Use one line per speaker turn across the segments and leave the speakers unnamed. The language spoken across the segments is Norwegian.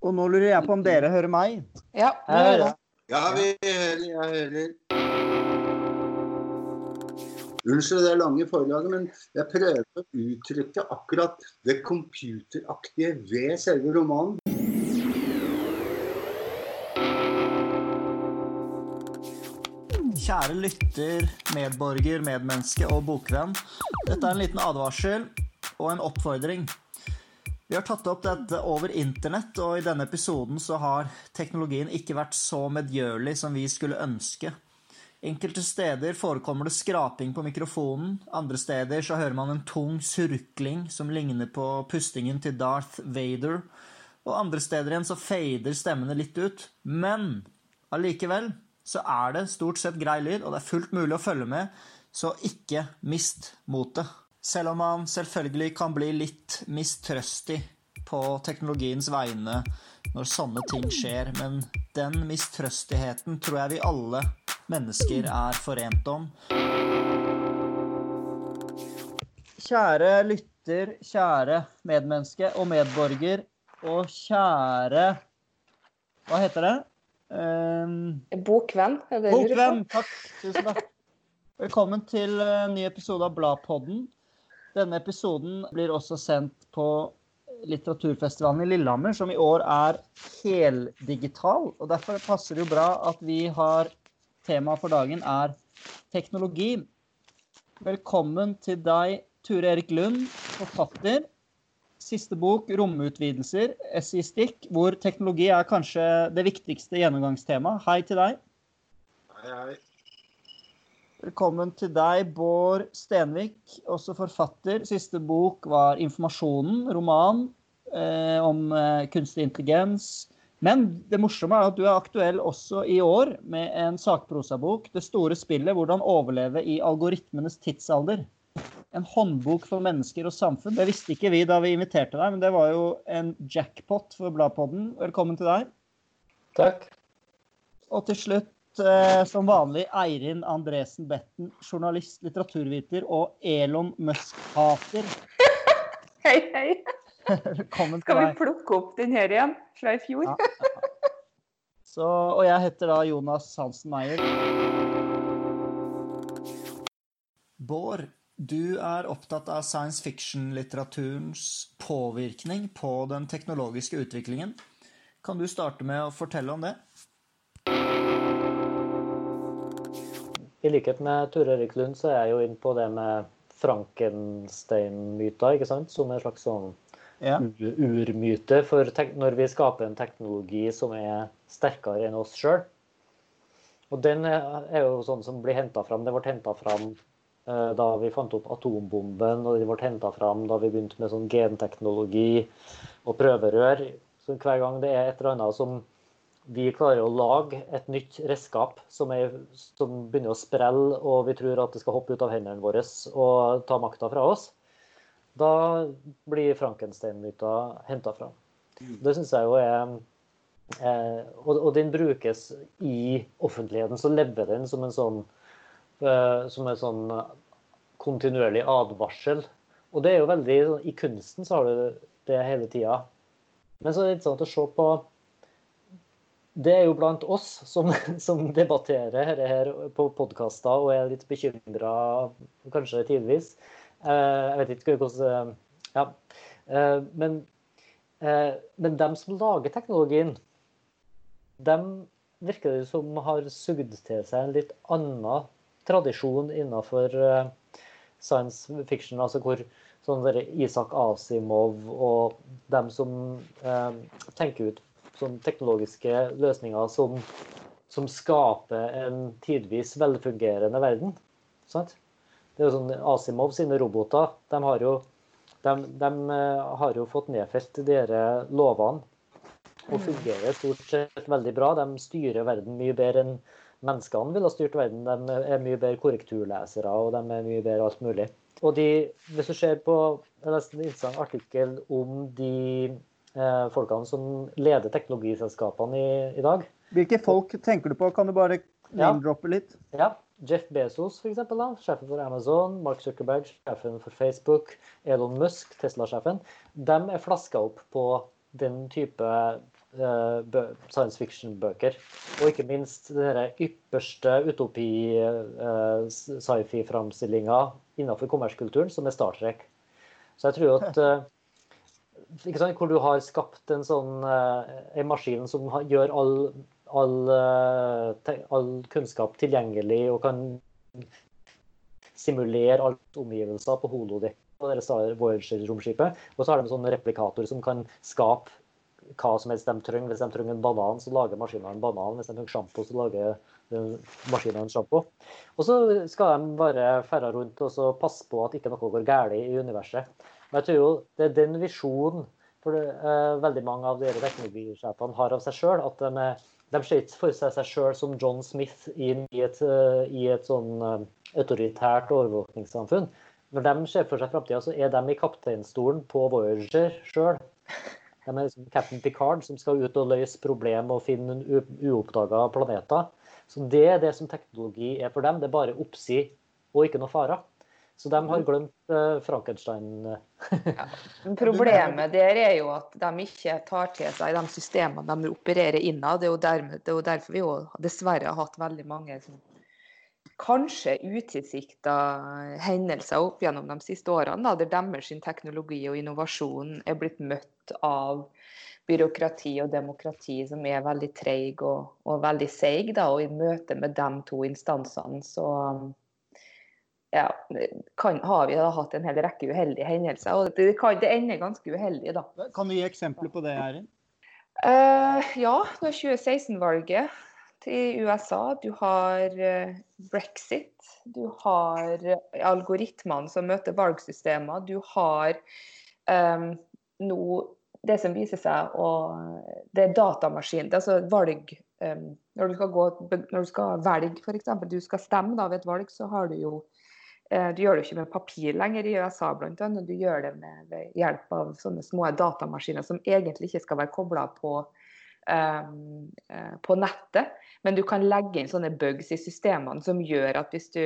Og nå lurer jeg på om dere hører meg?
Ja,
Jeg hører. Ja, vi hører, jeg hører. Unnskyld det lange forlaget, men jeg prøver å uttrykke akkurat det computeraktige ved selve romanen.
Kjære lytter, medborger, medmenneske og bokvenn. Dette er en liten advarsel og en oppfordring. Vi har tatt opp dette over internett, og i denne episoden så har teknologien ikke vært så medgjørlig som vi skulle ønske. Enkelte steder forekommer det skraping på mikrofonen, andre steder så hører man en tung surkling som ligner på pustingen til Darth Vader, og andre steder igjen så fader stemmene litt ut. Men allikevel så er det stort sett grei lyd, og det er fullt mulig å følge med, så ikke mist motet. Selv om man selvfølgelig kan bli litt mistrøstig på teknologiens vegne når sånne ting skjer, men den mistrøstigheten tror jeg vi alle mennesker er forent om. Kjære lytter, kjære medmenneske og medborger, og kjære Hva heter det? Um,
Bokvenn, er det?
Bokvenn, takk. Tusen takk. Velkommen til en ny episode av Bladpodden. Denne episoden blir også sendt på litteraturfestivalen i Lillehammer, som i år er heldigital. og Derfor passer det jo bra at vi har Temaet for dagen er teknologi. Velkommen til deg, Ture Erik Lund, forfatter. Siste bok, 'Romutvidelser', essayistikk, hvor teknologi er kanskje det viktigste gjennomgangstemaet. Hei til deg.
Hei, hei.
Velkommen til deg, Bård Stenvik, også forfatter. Siste bok var 'Informasjonen', roman eh, om eh, kunstig intelligens. Men det morsomme er at du er aktuell også i år med en sakprosabok, 'Det store spillet hvordan overleve i algoritmenes tidsalder'. En håndbok for mennesker og samfunn. Det visste ikke vi da vi inviterte deg, men det var jo en jackpot for Bladpodden. Velkommen til deg.
Takk.
Og til slutt, eh, som vanlig, Eirin Andresen Betten, journalist, litteraturviter og Elon Musk-hater.
Hei, hei.
Velkommen til
Skal vi plukke opp den her igjen fra i fjor?
Ja. Så, og jeg heter da Jonas Hansen Meyer. Bård, du er opptatt av science fiction-litteraturens påvirkning på den teknologiske utviklingen. Kan du starte med å fortelle om det?
I likhet med Ture Erik Lund så er jeg jo inne på det med Frankenstein-myter, ikke sant? Som en slags sånn
Ja.
urmyte for når vi skaper en teknologi som er sterkere enn oss sjøl. Og den er er jo sånn som blir henta fram. Det ble henta fram eh, da vi fant opp atombomben, og det ble henta fram da vi begynte med sånn genteknologi og prøverør. Så hver gang det er et eller annet som vi klarer å lage et nytt redskap som, er, som begynner å sprelle, og vi tror at det skal hoppe ut av hendene våre og ta makta fra oss, da blir Frankenstein-myta henta fra. Det syns jeg jo er eh, og, og den brukes i offentligheten, så lever den som en sånn eh, som en sånn kontinuerlig advarsel. Og det er jo veldig sånn, I kunsten så har du det hele tida. Men så er det interessant å se på det er jo blant oss som, som debatterer her på podkaster og er litt bekymra, kanskje tidvis. Eh, Jeg vet ikke hvordan Ja. Eh, Men, eh, men dem som lager teknologien, dem virker det som har sugd til seg en litt annen tradisjon innenfor eh, science fiction. altså hvor sånn Isak Asimov og dem som eh, tenker ut sånn teknologiske løsninger som, som skaper en tidvis velfungerende verden. Sant? Det er jo sånn Asimov sine roboter, de har jo, de, de eh, har jo fått nedfelt de her lovene og fungerer stort sett veldig bra. De styrer verden mye bedre enn menneskene ville styrt verden. De er mye bedre korrekturlesere og de er mye bedre alt mulig. Og de, hvis du ser på Jeg leste en interessant artikkel om de folkene som leder teknologiselskapene i, i dag.
Hvilke folk tenker du på? Kan du bare
Ja.
name-droppe litt?
Ja, Jeff Bezos, for eksempel, da, sjefen for Amazon, Mark Zuckerberg, sjefen for Facebook, Elon Musk, Tesla-sjefen, de er flaska opp på den type eh, science fiction-bøker. Og ikke minst denne ypperste utopi-sci-fi-framstillinga innenfor kommerskulturen, som er Star Trek. Så jeg tror at eh, sant, Hvor du har skapt en sånn eh, en maskin som gjør all, all, eh, all kunnskap tilgjengelig og kan simulere alt omgivelser på holodekk på. Og så har de en sånn replikator som kan skape hva som helst de trenger. Hvis de trenger en banan, så lager maskinen en banan. Hvis de trenger sjampo, så lager den maskinen en sjampo. Og så skal de bare ferde rundt og passe på at ikke noe går galt i universet. Men jeg tror jo det er den visjonen for det, eh, veldig mange av de teknologisjefene har av seg sjøl, at de, de ser ikke for seg seg sjøl som John Smith inn i et, eh, i et sånn eh, autoritært overvåkningssamfunn. Når de ser for seg framtida, så er de i kapteinstolen på Voyager sjøl. De er liksom Captain Picard som skal ut og løse problem og finne uoppdaga planeter. Så det er det som teknologi er for dem. Det er bare oppsi og ikke noe farer. Så de har glemt uh, Frankenstein.
ja. Problemet der er jo at de ikke tar til seg de systemene de opererer innad. Det er jo, dermed, det er jo derfor vi jo dessverre har hatt veldig mange sånn, kanskje utilsikta hendelser opp gjennom de siste årene, da, der deres teknologi og innovasjon er blitt møtt av byråkrati og demokrati som er veldig treig og, og veldig seig. Og i møte med de to instansene så ja, kan, har vi da hatt en hel rekke uheldige hendelser. Og det, kan, det ender ganske uheldig, da.
Kan du gi eksempler på det, Erin?
Uh, ja, er 2016-valget til USA. Du har eh, brexit. Du har eh, algoritmene som møter valgsystemer. Du har um, nå det som viser seg å Det er datamaskin. Det er altså valg Um, Når du skal, gå, når du skal velge, f.eks. Du skal stemme da, ved et valg, så har du jo du gjør det ikke med papir lenger i USA, blant annet. Du gjør det med, ved hjelp av sånne små datamaskiner som egentlig ikke skal være kobla på, eh, eh, på nettet. Men du kan legge inn sånne bugs i systemene som gjør at hvis du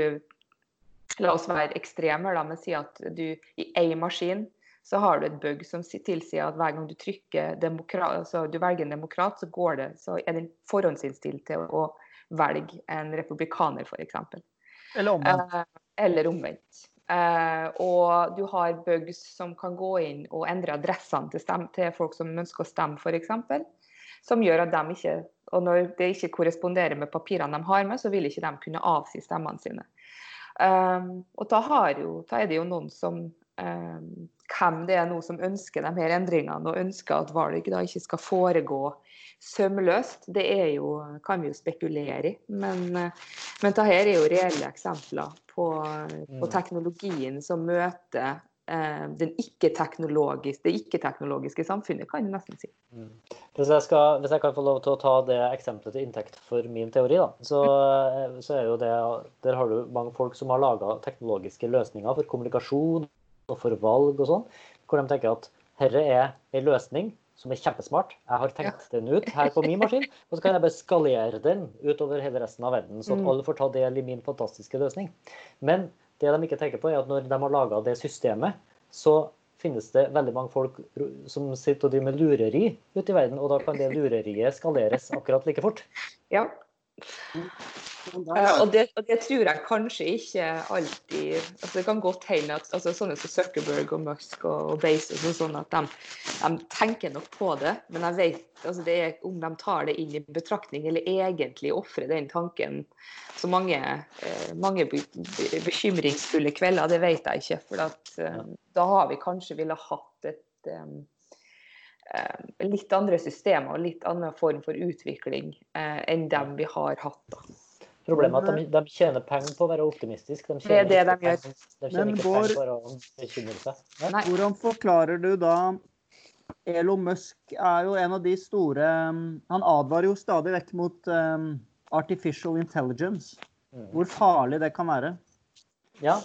La oss være ekstreme, da, men si at du i én maskin så har du et bug som tilsier at hver gang du trykker demokrat, altså du velger en demokrat, så, går det, så er den forhåndsinnstilt til å velge en republikaner, f.eks.
Eller omvendt?
Eh, eller omvendt. Eh, og du har bugs som kan gå inn og endre adressene til, stem, til folk som ønsker å stemme, f.eks. Som gjør at de ikke Og når det ikke korresponderer med papirene de har med, så vil ikke de kunne avsi stemmene sine. Um, og da, jo, da er det jo noen som um, hvem det er nå som ønsker de her endringene, og ønsker at valg da ikke skal foregå sømløst, det er jo, kan vi jo spekulere i. Men, eh, men dette er jo reelle eksempler på, på
Mm.
teknologien som møter eh, den ikke-teknologiske, det ikke-teknologiske samfunnet, kan du nesten si.
Mm. Hvis jeg, skal, hvis jeg kan få lov til å ta det eksempelet til inntekt for min teori, da, så, så er jo det Der har du mange folk som har laga teknologiske løsninger for kommunikasjon og for valg og sånn, hvor de tenker at herre er en løsning som er kjempesmart. Jeg har tenkt den ut her på min maskin, og så kan jeg bare skalere den utover hele resten av verden, så at
Mm.
alle får ta del i min fantastiske løsning. Men det de ikke tenker på, er at når de har laga det systemet, så finnes det veldig mange folk som sitter og driver med lureri ute i verden, og da kan det lureriet skaleres akkurat like fort.
Ja, Eh, og, det, og det tror jeg kanskje ikke alltid altså Det kan godt hende at altså, sånne som Zuckerberg og Musk og, og Bezos og sånn, at de, de tenker nok på det. Men jeg vet altså det er, om de tar det inn i betraktning, eller egentlig ofrer den tanken så mange, eh, mange be, be, bekymringsfulle kvelder, det vet jeg ikke. For at, eh, da har vi kanskje ville hatt et eh, litt andre systemer og litt annen form for utvikling eh, enn dem vi har hatt. da.
Problemet er at de, de tjener penger på å være optimistisk. De
Det er det de gjør.
De tjener
Men
ikke
går...
penger på å bekymre seg. Ja.
Nei.
Hvordan forklarer du da Elon Musk er jo en av de store um, Han advarer jo stadig vekk mot um, artificial intelligence.
Mm.
Hvor farlig det kan være.
Ja.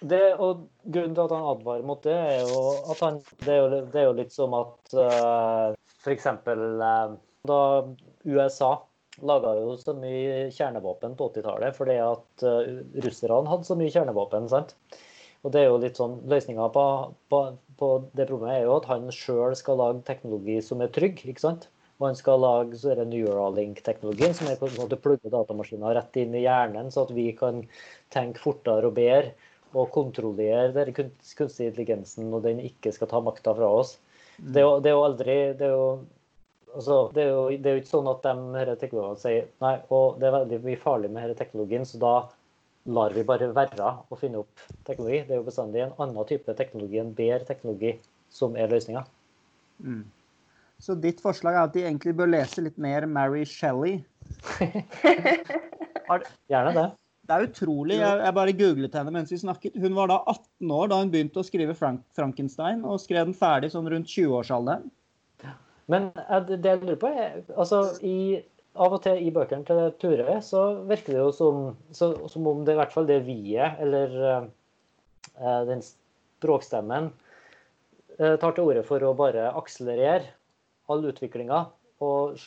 Det, og grunnen til at han advarer mot det, er jo at han Det er jo, det er jo litt som at uh, f.eks. Uh, da USA laga jo så mye kjernevåpen på 80-tallet fordi at uh, russerne hadde så mye kjernevåpen. sant? Og det er jo litt sånn, Løsninga på, på, på, det problemet er jo at han sjøl skal lage teknologi som er trygg. ikke sant? Og han skal lage Neuralink-teknologien, som er på en måte plugge datamaskiner rett inn i hjernen, så at vi kan tenke fortere og bedre og kontrollere den kunstige intelligensen, når den ikke skal ta makta fra oss. Det er, jo, det er jo aldri det er jo, altså, det, er jo, det er jo ikke sånn at de disse teknologene sier nei, og det er veldig mye farlig med denne teknologien, så da lar vi bare være å finne opp teknologi. Det er jo bestandig en annen type teknologi, en bedre teknologi, som er løsninga.
Mm. Så ditt forslag er at de egentlig bør lese litt mer Mary Shelley?
Gjerne det.
Det er utrolig. Jeg, jeg, bare googlet henne mens vi snakket. Hun var da 18 år da hun begynte å skrive Frank Frankenstein, og skrev den ferdig sånn rundt 20-årsalderen.
Men det jeg lurer på, er altså i, Av og til i bøkene til Ture så virker det jo som, så, som om det i hvert fall det vi-et, eller uh, den språkstemmen, uh, tar til orde for å bare akselerere all utviklinga, og,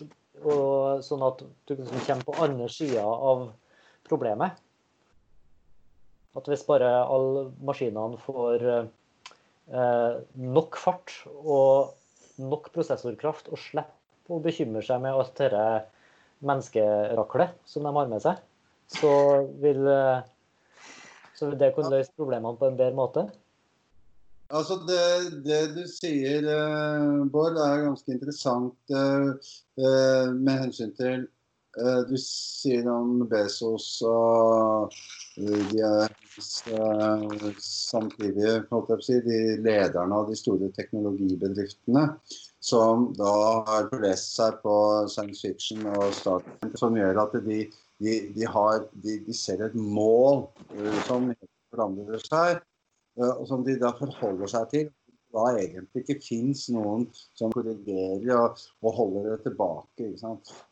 og, sånn at du liksom kommer på andre sida av problemet. At hvis bare alle maskinene får eh, nok fart og nok prosessorkraft og slipper å bekymre seg med alt dette menneskeraklet som de har med seg, så vil, eh, så vil det kunne løse problemene på en bedre måte.
Altså det, det, du sier, uh, Bård, er ganske interessant uh, med hensyn til Du sier om Bezos og de er samtidig si, de lederne av de store teknologibedriftene som da har lest seg på science fiction og Star som gjør at de, de, de, har, de ser et mål som forandrer seg Eh, og som de da forholder seg til. Da egentlig ikke fins noen som korrigerer og, og, holder det tilbake.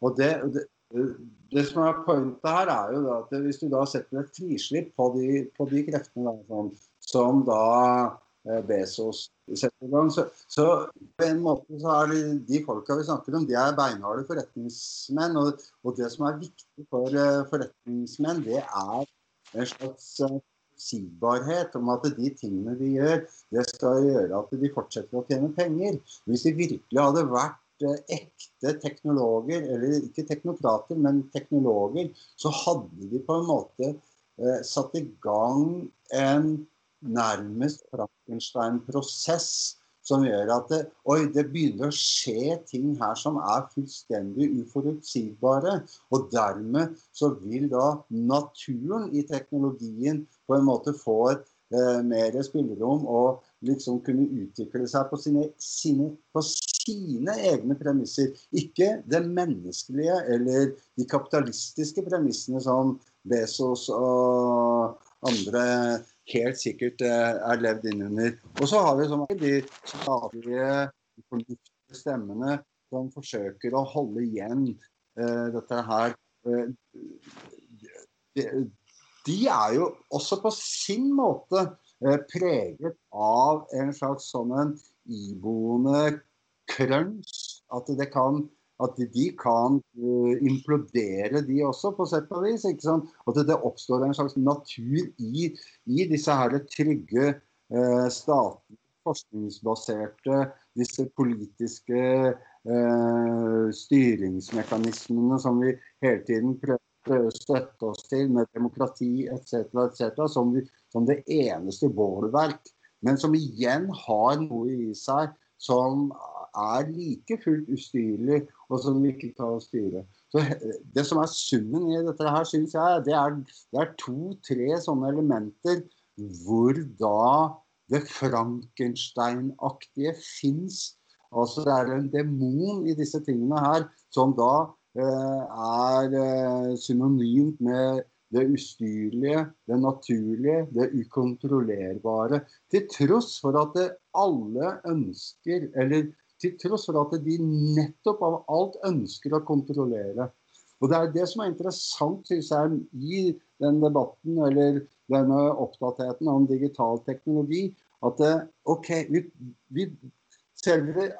Og det, det, det, som er pointet her, er jo at hvis du da setter et frislipp på de, på de kreftene da, som, som, da eh, Bezos setter i gang, så, så, på en måte så er det de folka vi snakker om, de er beinharde forretningsmenn. Og, og det som er viktig for uh, forretningsmenn, det er en slags forutsigbarhet om at de tingene de gjør, det skal gjøre at de fortsetter å tjene penger. Hvis de virkelig hadde vært ekte teknologer, eller ikke teknokrater, men teknologer, så hadde de på en måte eh, satt i gang en nærmest Frankenstein-prosess som gjør at det, oi, det begynner å skje ting her som er fullstendig uforutsigbare. Og dermed så vil da naturen i teknologien på en måte få eh, mer spillerom og liksom kunne utvikle seg på sine, sine, på sine egne premisser. Ikke det menneskelige eller de kapitalistiske premissene som Bezos og andre helt sikkert eh, er levd innunder. Og så har vi sånn de statlige fornuftige stemmene som forsøker å holde igjen uh, dette her. Uh, de, de, er jo også på sin måte uh, preget av en slags sånn en iboende crunch. At det kan at de kan uh, implodere, de også, på sett og vis. ikke sant? At det oppstår en slags natur i, i disse her trygge uh, statene. forskningsbaserte, disse politiske uh, styringsmekanismene som vi hele tiden prøver støtte oss til med demokrati etc., etc., som, som det eneste bålverk. Men som igjen har noe i seg som er like fullt ustyrlig, og som vi ikke kan styre. Så Det som er summen i dette her, syns jeg, det er, det er to-tre sånne elementer hvor da det Frankenstein-aktige fins. Altså det er en demon i disse tingene her, som da eh, er eh, synonymt med det ustyrlige, det naturlige, det ukontrollerbare. Til tross for at alle ønsker, eller til tross for at de nettopp av alt ønsker å kontrollere. Og Det er det som er interessant synes jeg, i den debatten eller denne oppdattheten om digital teknologi. At ok, vi, vi, selve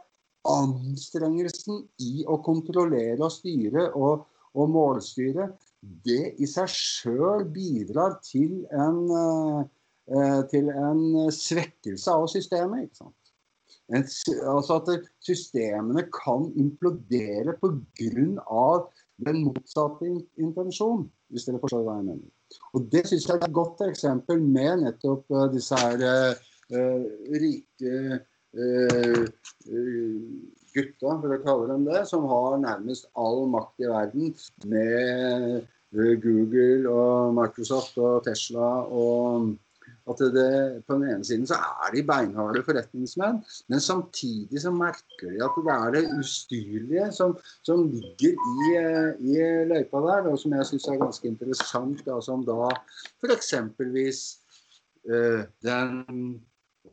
anstrengelsen i å kontrollere og styre og, og målstyre, det i seg sjøl bidrar til en, eh, til en svekkelse av systemet. ikke sant? Altså at systemene kan implodere pga. den motsatte intensjon, hvis dere forstår hva jeg mener. Og Det syns jeg er et godt eksempel med nettopp uh, disse her uh, rike uh, gutta, for å kalle dem det, som har nærmest all makt i verden med Google og Microsoft og Tesla og at det, på den ene siden så er de beinharde forretningsmenn, men samtidig så merker de at det er det ustyrlige som, som ligger i, i, løypa der, og som jeg syns er ganske interessant. Da, som da f.eks. Uh, den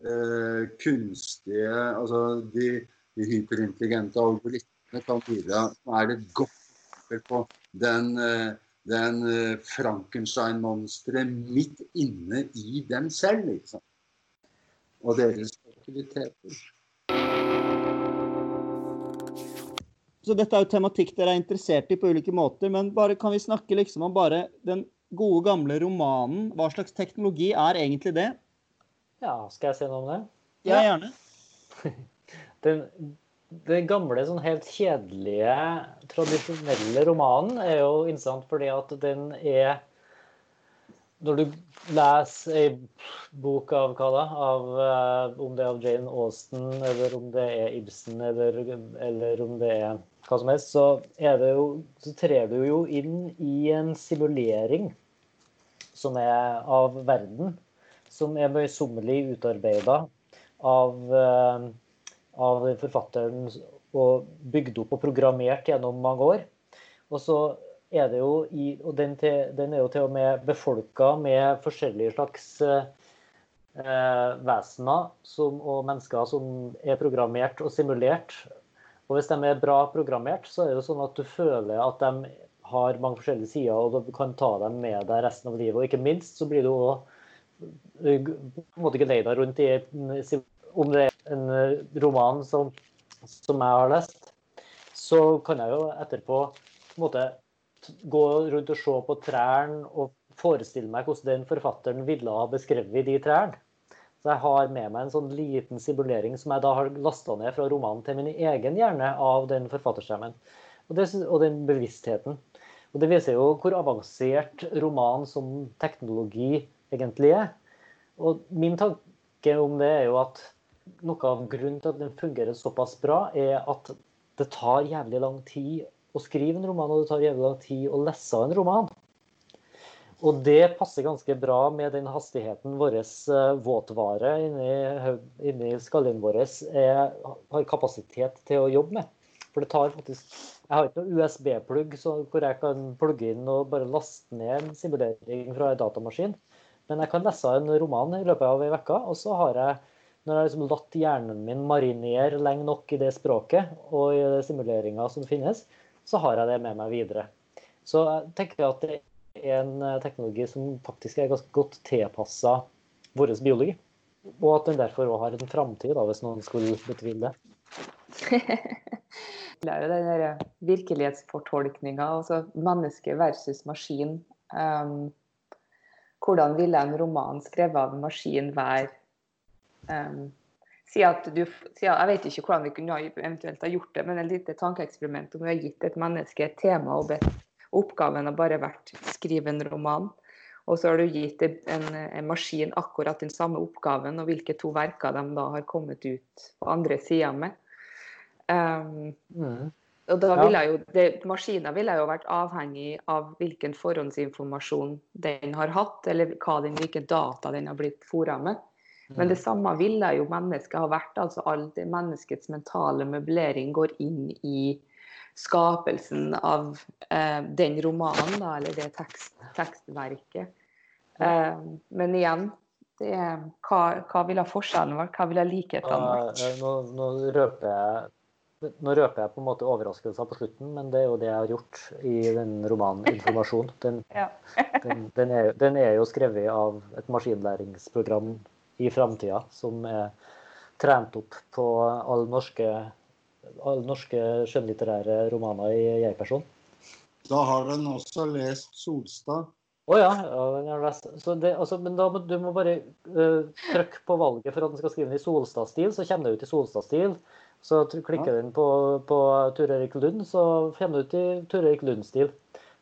uh, kunstige Altså de, de hyperintelligente algoritmene kan bidra. Er det et godt på den uh, den uh, Frankenstein-monsteret midt inne i dem selv. Liksom. Og deres aktiviteter.
Så dette er jo tematikk dere er interessert i på ulike måter, men bare kan vi snakke liksom om bare den gode, gamle romanen? Hva slags teknologi er egentlig det?
Ja, skal jeg si noe om det?
Ja, gjerne.
den den gamle, sånn helt kjedelige, tradisjonelle romanen er jo interessant fordi at den er Når du leser ei bok av hva da? Av, uh, om det er av Jane Austen, eller om det er Ibsen, eller, eller om det er hva som helst, så, er jo, så trer du jo inn i en simulering som er av verden, som er møysommelig utarbeida av uh, av forfatteren og bygd opp og programmert gjennom mange år. Og så er det jo i, og den, til, den er jo til og med befolka med forskjellige slags eh, vesener som, og mennesker som er programmert og simulert. Og hvis de er bra programmert, så er det jo sånn at du føler at de har mange forskjellige sider, og du kan ta dem med deg resten av livet. Og ikke minst så blir du òg på en måte geleida rundt i om det er en eh, roman som, som jeg har lest, så kan jeg jo etterpå måte gå rundt og se på trærne og forestille meg hvordan den forfatteren ville ha beskrevet de trærne. Så jeg har med meg en sånn liten simulering som jeg da har lasta ned fra romanen til min egen hjerne av den forfatterstemmen. Og, og, den bevisstheten. Og Det viser jo hvor avansert roman som teknologi egentlig er. Og min tanke om det er jo at noe av grunnen til at den fungerer såpass bra, er at det tar jævlig lang tid å skrive en roman, og det tar jævlig lang tid å lese en roman. Og det passer ganske bra med den hastigheten vår uh, våtvare inni, inni skallen vår er, har kapasitet til å jobbe med. For det tar faktisk Jeg har ikke noe USB-plugg hvor jeg kan plugge inn og bare laste ned en simulering fra en datamaskin. Men jeg kan lese en roman i løpet av ei uke, og så har jeg når jeg har liksom latt hjernen min marinere lenge nok i det språket og i simuleringa som finnes, så har jeg det med meg videre. Så jeg tenker at det er en eh, teknologi som faktisk er ganske godt tilpassa vår biologi. Og at den derfor òg har en framtid, hvis noen skulle betvile det.
det er jo den der virkelighetsfortolkninga, altså menneske versus maskin. Um, hvordan ville en roman skrevet av en maskin være Um, si at du, si at, jeg vet ikke hvordan vi kunne eventuelt ha gjort det, men et lite tankeeksperiment om vi har gitt et menneske et tema og bedt oppgaven har bare vært skrive en roman. Og så har du gitt en, en, maskin akkurat den samme oppgaven, og hvilke to verker de da har kommet ut på andre sida med. Um, mm. Og da ville jo, det, Maskiner ville jo vært avhengig av hvilken forhåndsinformasjon den har hatt, eller hva den, hvilke data den har blitt fora med. Men det mm. samme ville jo mennesket ha vært. altså all det Menneskets mentale møblering går inn i skapelsen av eh, den romanen, da, eller det tekst, tekstverket. Eh, men igjen, det er, hva, hva ville forskjellen vært? Hva ville likhetene vært?
Nå, nå, røper jeg nå røper jeg på en måte overraskelser på slutten, men det er jo det jeg har gjort i den romanen 'Informasjon'. Den, ja. den, den, er, den, er, jo skrevet av et maskinlæringsprogram i framtida, som er trent opp på alle norske, all norske skjønnlitterære romaner i jeg-person.
Da har den også lest Solstad.
Å ja. ja. Så det, altså, men da må du må bare uh, trykke på valget for at den skal skrive den i Solstad-stil, så kommer det ut i Solstad-stil. Så klikker den på, på Ture Erik Lund, så kommer det ut i Ture Erik Lund-stil.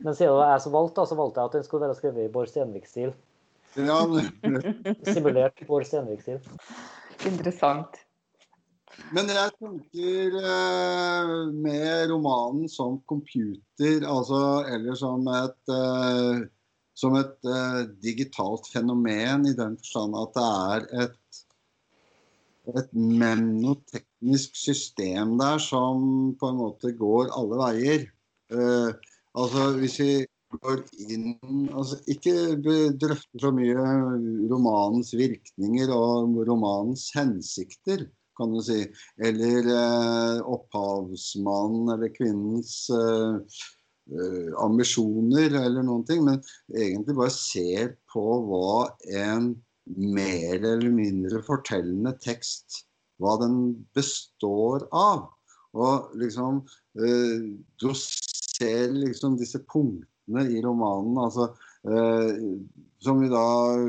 Men siden det var jeg som valgte, så valgte jeg at den skulle være skrevet i Bård Stenvik-stil.
Ja,
Simulert Bård Stenvik sin.
Interessant.
Men jeg tenker eh, med romanen som computer, altså eller som et eh, som et eh, digitalt fenomen i den forstand at det er et, et menoteknisk system der som på en måte går alle veier. Eh, altså hvis vi går inn altså Ikke drøfter så mye romanens virkninger og romanens hensikter, kan du si. Eller eh, opphavsmannen eller kvinnens eh, Eh, ambisjoner eller noen ting, men egentlig bare ser på hva en mer eller mindre fortellende tekst hva den består av. Og liksom eh, ser liksom disse punktene i romanen, altså eh, som vi da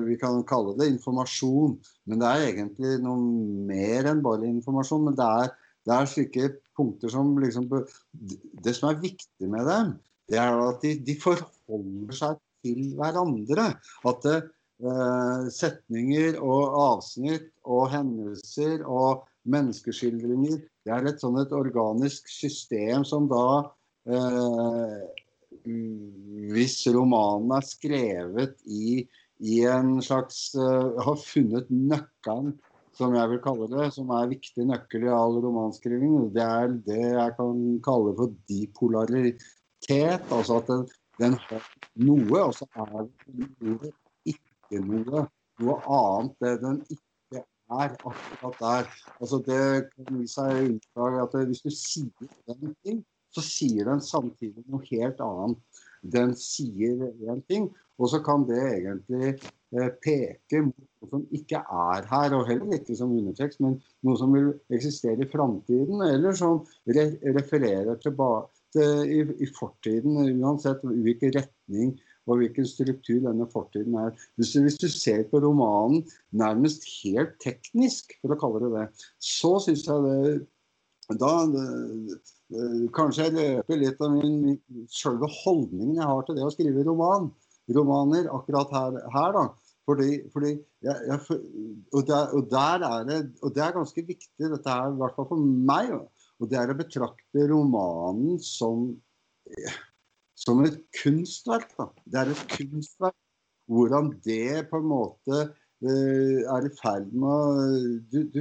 vi kan kalle det informasjon. Men det er egentlig noe mer enn bare informasjon. Men det er, det er slike punkter som liksom Det som er viktig med dem, det er at de, de forholder seg til hverandre. At det, eh, setninger og avsnitt og hendelser og menneskeskildringer Det er et sånn et organisk system som da eh, Hvis romanen er skrevet i, i en slags uh, Har funnet nøkkelen, som jeg vil kalle det, som er viktig nøkkel i all romanskriving, det er det jeg kan kalle for dipolaritet Altså at den, den har noe, og så er det ikke noe. Noe annet det den ikke er akkurat der. Altså det kan gi seg utslag at hvis du sier én ting, så sier den samtidig noe helt annet. Den sier én ting, og så kan det egentlig eh, peke mot noe som ikke er her, og heller ikke som undertekst, men noe som vil eksistere i framtiden, eller som re refererer tilbake i, i, fortiden, uansett hvilken retning og hvilken struktur denne fortiden er. Hvis du, hvis du, ser på romanen nærmest helt teknisk, for å kalle det det, så syns jeg det da Kanskje jeg løper litt av min, selve holdningen jeg har til det å skrive roman, romaner akkurat her, her da. Fordi, fordi jeg, jeg, og, der, og, der er det, og det er ganske viktig, dette her, i hvert fall for meg. Og det er å betrakte romanen som, som et kunstverk. Da. Det er et kunstverk. Hvordan det på en måte er i ferd med å du, du,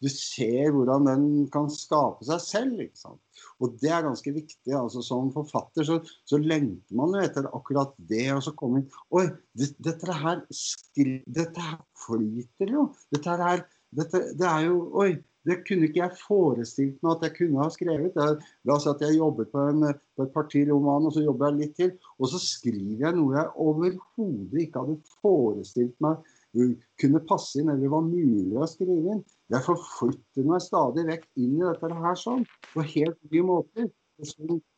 du, ser hvordan den kan skape seg selv. ikke sant? Og det er ganske viktig. altså Som forfatter så, så lengter man jo etter akkurat det. Og så kommer Oi, det, dette her skri, dette her flyter jo. Dette her dette, Det er jo Oi, det kunne ikke jeg forestilt meg at jeg kunne ha skrevet. Jeg, la oss si at jeg jobber på, en, på et parti roman, og så jobber jeg litt til. Og så skriver jeg noe jeg overhodet ikke hadde forestilt meg kunne passe inn, eller var mulig å skrive inn. Jeg forflytter meg stadig vekk inn i dette her sånn, på helt nye måter.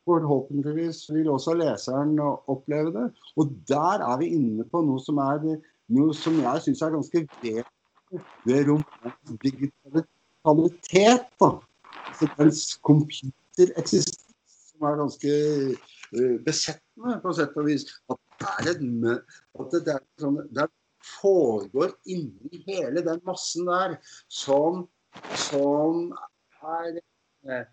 Forhåpentligvis vil også leseren oppleve det. Og der er vi inne på noe som, er, noe som jeg syns er ganske vesentlig ved romanens digitalitet da. Så dens computereksistens som er ganske uh, besettende, på sett og vis. At det er et at det, er sånn, det foregår inni hele den massen der som, som er uh,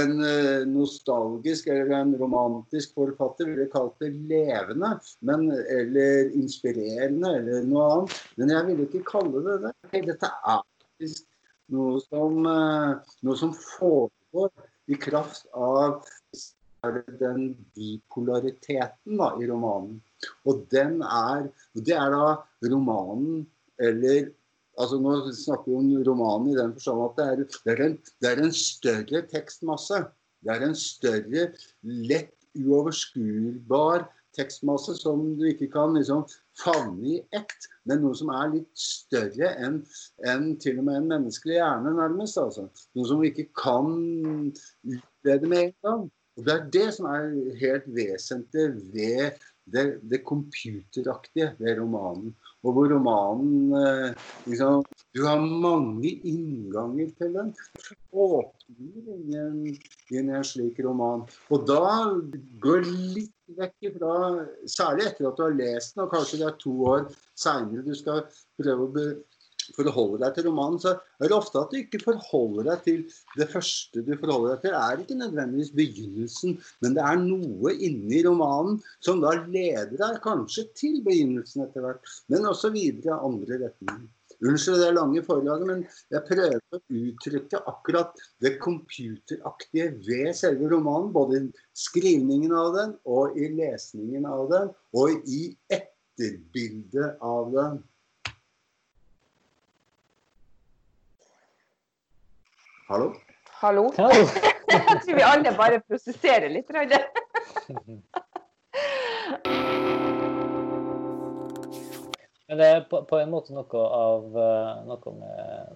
en uh, nostalgisk eller en romantisk forfatter ville kalt det levende, men, eller inspirerende eller noe annet. Men jeg ville ikke kalle det det. Dette er faktisk noe som, eh, noe som foregår i kraft av den bipolariteten da, i romanen. Og den er, det er da romanen eller altså Nå snakker vi om romanen i den forstand at det er, det, er en, det er en større tekstmasse. Det er en større, lett uoverskuelbar tekstmasse som du ikke kan liksom favne i ett, men noe som er litt større enn en til og med en menneskelig hjerne, nærmest. altså. Noe som vi ikke kan utlede med en gang. Og Det er det som er helt vesentlig ved det, det computeraktige ved romanen. Og hvor romanen eh, liksom, Du har mange innganger til den. Åpner ingen, en slik roman. Og da går litt vekk ifra Særlig etter at du har lest den, og kanskje det er to år seinere du skal prøve å be, forholde deg til romanen, så er det ofte at du ikke forholder deg til det første du forholder deg til. Det er ikke nødvendigvis begynnelsen, men det er noe inni romanen som da leder deg kanskje til begynnelsen etter hvert, men også videre andre retninger. Unnskyld det lange forlaget, men jeg prøver å uttrykke akkurat det computeraktige ved selve romanen. Både i skrivningen av den, og i lesningen av den, og i etterbildet av den. Hallo?
Hallo?
Hallo.
Jeg tror vi alle bare prosesserer litt.
Men det er på, på en måte noe av eh, noe med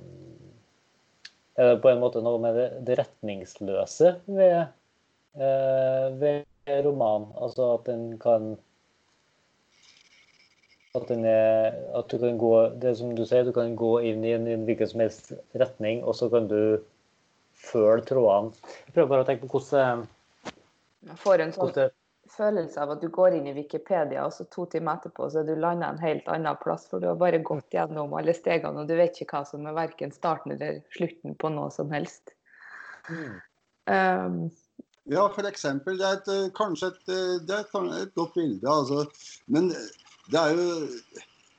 Er det på en måte noe med det, det retningsløse ved, eh, ved roman? Altså at den kan at, den er, at du kan gå Det som du sier, du kan gå inn i en, i en hvilken som helst retning, og så kan du følge trådene. Jeg prøver bare å tenke på hvordan,
Jeg får en sånn
hvordan
følelse av at du går inn i Wikipedia, og så to timer etterpå så er du landa en helt annen plass, for du har bare gått gjennom alle stegene, og du vet ikke hva som er verken starten eller slutten på noe som helst.
Mm.
Um,
Ja, eksempel. Det er et, eh, kanskje et, eh, det er et godt bilde. Altså. Men det er jo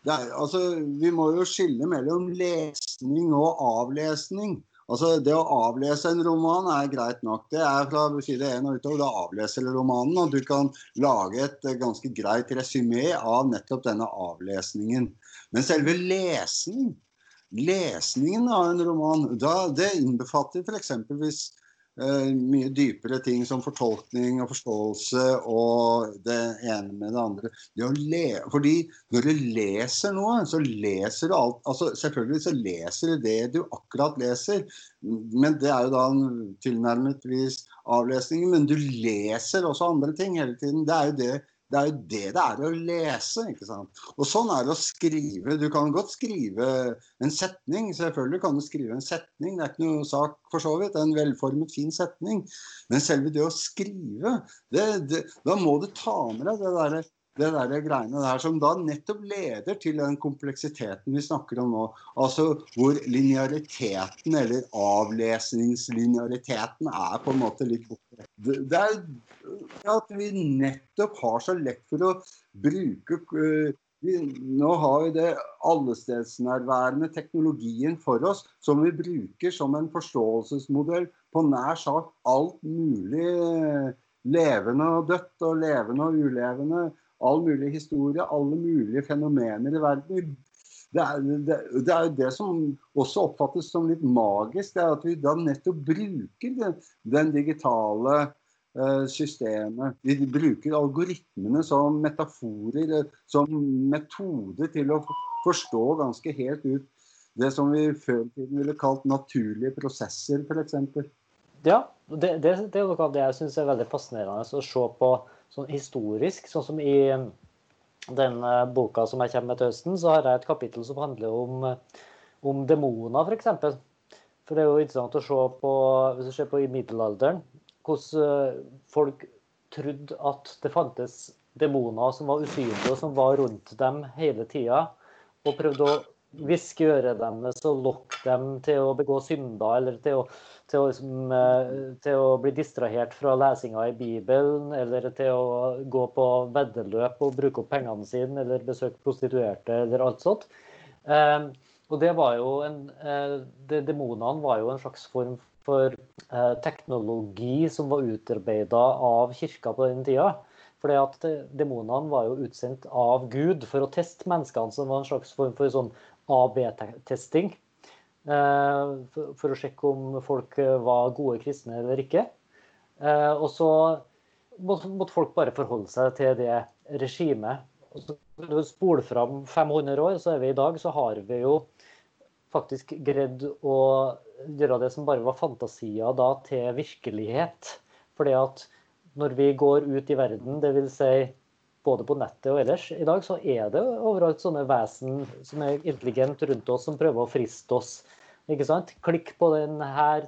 det er, altså, Vi må jo skille mellom lesning og avlesning. Altså, Det å avlese en roman er greit nok. Det er fra side 1 og utover. Da avleser du romanen, og du kan lage et eh, ganske greit resymé av nettopp denne avlesningen. Men selve lesning, lesningen av en roman, da, det innbefatter f.eks. hvis mye dypere ting som fortolkning og forståelse og det ene med det andre. Det le, fordi når du leser noe, så leser du alt altså Selvfølgelig så leser du det du akkurat leser, men det er jo da en tilnærmetvis avlesning. Men du leser også andre ting hele tiden. Det er jo det det er jo det det er å lese. ikke sant? Og sånn er det å skrive. Du kan godt skrive en setning. Selvfølgelig kan du skrive en setning, det er ikke noe sak for så vidt. En velformet, fin setning. Men selve det å skrive, det, det, da må du ta med deg det derre det der greiene der som da nettopp leder til den kompleksiteten vi snakker om nå. Altså hvor lineariteten, eller avlesningslineariteten, er på en måte litt borte. Det, er at vi nettopp har så lett for å bruke øh, vi, Nå har vi det allestedsnærværende teknologien for oss, som vi bruker som en forståelsesmodell på nær sagt alt mulig øh, levende og dødt, og levende og ulevende all mulig historie, alle mulige fenomener i verden. Det er, det, det er det som også oppfattes som litt magisk, det er at vi da nettopp bruker den, den digitale eh, systemet. Vi bruker algoritmene som metaforer, eh, som metode til å forstå ganske helt ut det som vi før i tiden ville kalt naturlige prosesser, f.eks.
Ja, det, det, det er noe av det jeg syns er veldig fascinerende å se på sånn historisk. Sånn som i den eh, boka som jeg kommer med til høsten, så har jeg et kapittel som handler om, eh, om demoner, f.eks. For, for det er jo interessant å se på, hvis du ser på i middelalderen, hvordan eh, folk trodde at det fantes demoner som var usynlige, og som var rundt dem hele tida, og prøvde å hviske øret deres og lokke dem til å begå synder, eller til å, til å, liksom, til å bli distrahert fra lesinga i Bibelen, eller til å gå på veddeløp og bruke opp pengene sine, eller besøke prostituerte, eller alt sånt. Eh, og det var jo en eh, Demonene var jo en slags form for eh, teknologi som var utarbeida av kirka på den tida. Fordi at Demonene var jo utsendt av Gud for å teste menneskene, som var en slags form for sånn AB-testing. For å sjekke om folk var gode kristne eller ikke. Og så måtte folk bare forholde seg til det regimet. Når du spoler fram 500 år, så er vi i dag, så har vi jo faktisk greid å gjøre det som bare var fantasier da, til virkelighet. Fordi at når vi går ut i verden, dvs. Si både på nettet og ellers, i dag så er det overalt sånne vesen som er intelligente rundt oss, som prøver å friste oss. Ikke sant? Klikk på denne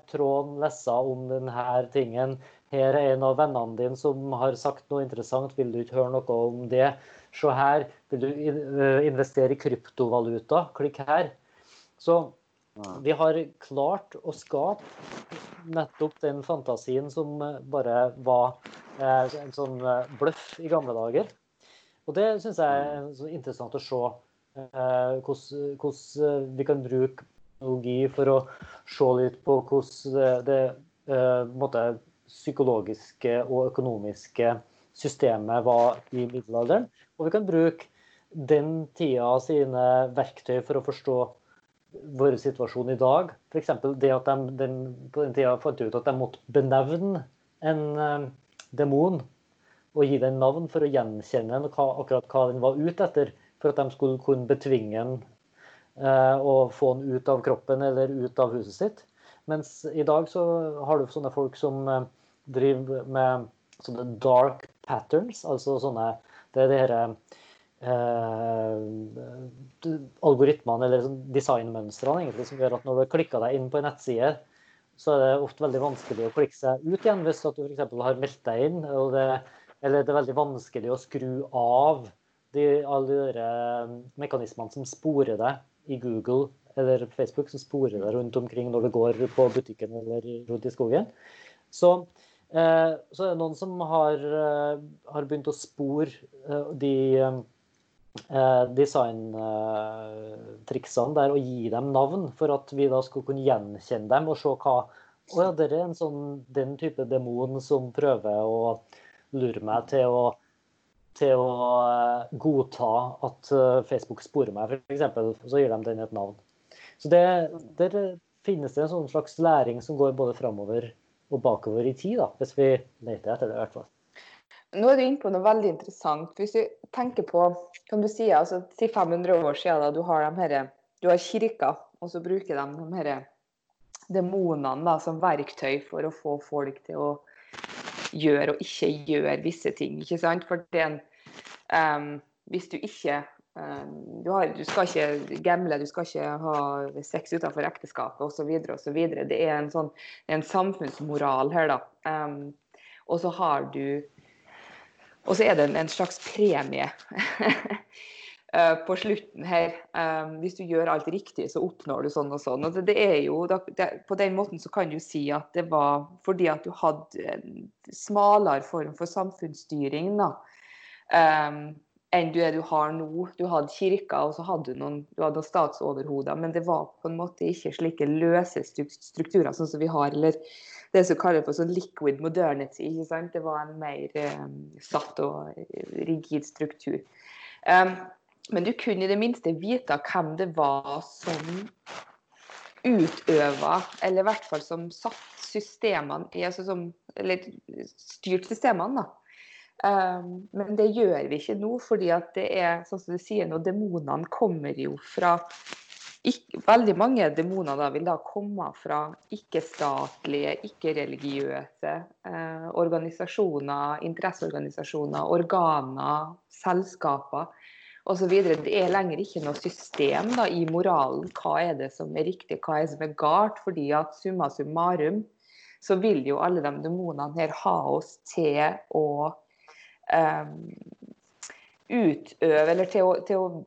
tråden, lese om denne tingen. Her er en av vennene dine som har sagt noe interessant, vil du ikke høre noe om det? Se her, vil du eh, investere i kryptovaluta? Klikk her. Så vi har klart å skape nettopp den fantasien som bare var eh, en sånn eh, bløff i gamle dager. Og det syns jeg er så interessant å se. Hvordan vi kan bruke teknologi for å se litt på hvordan det måte, psykologiske og økonomiske systemet var i middelalderen. Og vi kan bruke den tida sine verktøy for å forstå vår situasjon i dag. F.eks. det at de den, på den tida fant ut at de måtte benevne en demon og gi den navn for å gjenkjenne hva, akkurat hva den var ute etter. For at de skulle kunne betvinge den eh, og få den ut av kroppen eller ut av huset sitt. Mens i dag så har du sånne folk som eh, driver med sånne dark patterns, altså sånne Det er de herre eh, algoritmene eller sånn designmønstrene egentlig, som gjør at når du har klikka deg inn på en nettside, så er det ofte veldig vanskelig å klikke seg ut igjen hvis at du f.eks. har meldt deg inn. og Det, eller det er veldig vanskelig å skru av de, alle de der mekanismene som sporer deg i Google eller Facebook, som sporer deg rundt omkring når du går på butikken eller rundt i skogen. Så Eh, så er det noen som har, eh, har begynt å spore eh, de designtriksene der og gi dem navn, for at vi da skulle kunne gjenkjenne dem og se hva Å ja, det er en sånn, den type demon som prøver å lure meg til å, til å godta at Facebook sporer meg, f.eks. Så gir de den et navn. Så det, Der finnes det en sånn slags læring som går både framover og bakover i tid, da, hvis vi leter etter det. i hvert fall.
Nå er du inne på noe veldig interessant. Hvis du tenker på kan du si, altså, si 500 år siden da, du har, de her, du har kirka, og så bruker de de her demonene da, som verktøy for å få folk til å gjøre og ikke gjør visse ting. ikke sant? For den, um, hvis du ikke um, du, har, du, skal ikke gamble, du skal ikke ha sex utenfor ekteskapet osv. osv. Det er en, sånn, en samfunnsmoral her, da. Um, og så har du Og så er det en, en slags premie på slutten her. Um, hvis du gjør alt riktig, så oppnår du sånn og sånn. Og det, er jo, på den måten så kan du si at det var fordi at du hadde en smalere form for samfunnsstyring. da. Um, enn du du har nå. Du hadde kirka, og så hadde du noen, du hadde noen statsoverhoder, men det var på en måte ikke slike løse strukturer sånn som vi har, eller det som kalles for sånn liquid modernity. ikke sant? Det var en mer satt og rigid struktur. Um, men du kunne i det minste vite hvem det var som utøva, eller i hvert fall som satt systemene, altså som, eller styrt systemene. da. Um, men det gjør vi ikke nå, fordi at det er sånn som du sier nå, demonene kommer jo fra ikke, Veldig mange demoner vil da komme fra ikke-statlige, ikke-religiøse eh, organisasjoner, interesseorganisasjoner, organer, selskaper osv. Det er lenger ikke noe system da, i moralen. Hva er det som er riktig, hva er det som er galt? fordi at summa summarum så vil jo alle de demonene her ha oss til å um, utøve eller til å, til å,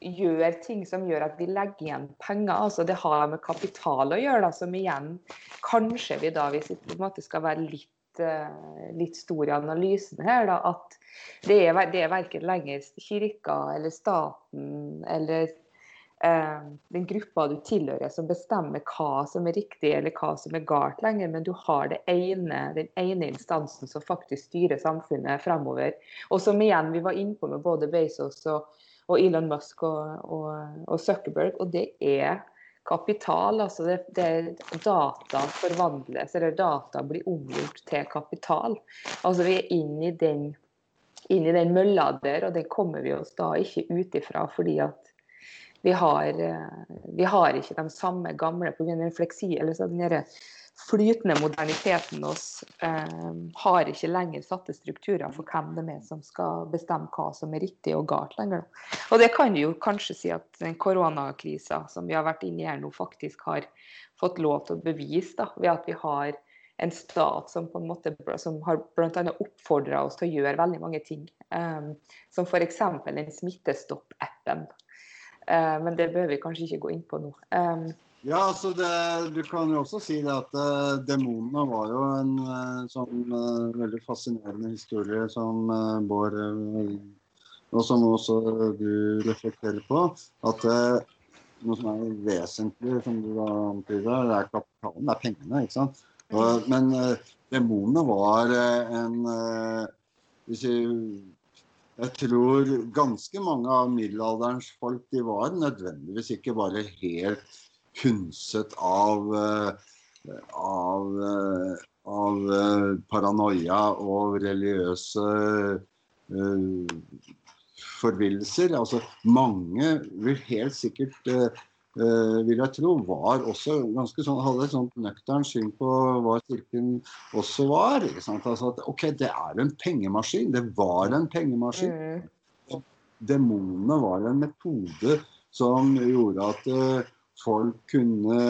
gjøre ting som gjør at vi legger igjen penger. altså Det har med kapital å gjøre, da, som igjen kanskje vi da, hvis vi på en måte skal være litt, litt stor i analysen her, da, at det er, det er verken lenger kirka eller staten eller eh, den gruppa du tilhører som bestemmer hva som er riktig eller hva som er galt lenger, men du har ene, den ene instansen som faktisk styrer samfunnet fremover. Og som igjen vi var innpå med både Bezos og, og Elon Musk og, og, og, Zuckerberg, og det er kapital. altså det, det, Data forvandles, eller data blir omgjort til kapital. Altså Vi er inn i den inn den mølla der, og den kommer vi oss da ikke ut ifra fordi at vi har, eh, vi har ikke de samme gamle pga. den, fleksi, den flytende moderniteten oss eh, har ikke lenger satte strukturer for hvem det er som skal bestemme hva som er riktig og galt lenger. Og det kan jo kanskje si at den koronakrisa som vi har vært inne i her nå, faktisk har fått lov til å bevise, da, ved at vi har en stat som på en måte som har bl.a. oppfordra oss til å gjøre veldig mange ting. Um, som f.eks. den Smittestopp-appen. Uh, men det bør vi kanskje ikke gå inn på nå. Um,
ja, altså det, Du kan jo også si det at uh, demonene var jo en uh, sånn uh, veldig fascinerende historie som Bård Og som også du reflekterer på. At noe som er vesentlig, som du da antyder, det er kapitalen, det er pengene. ikke sant? Og, men demonene var en hvis jeg, jeg tror ganske mange av middelalderens folk de var nødvendigvis ikke bare helt hundset av, eh, av, eh, av eh, paranoia og religiøse forvillelser. Altså, mange vil helt sikkert vil jeg tro, var også ganske sånn, hadde et sånt nøkternt syn på hva kirken også var. ikke sant? Altså at, ok, det er en pengemaskin. Det var en pengemaskin. Mm. Demonene var en metode som gjorde at uh, folk kunne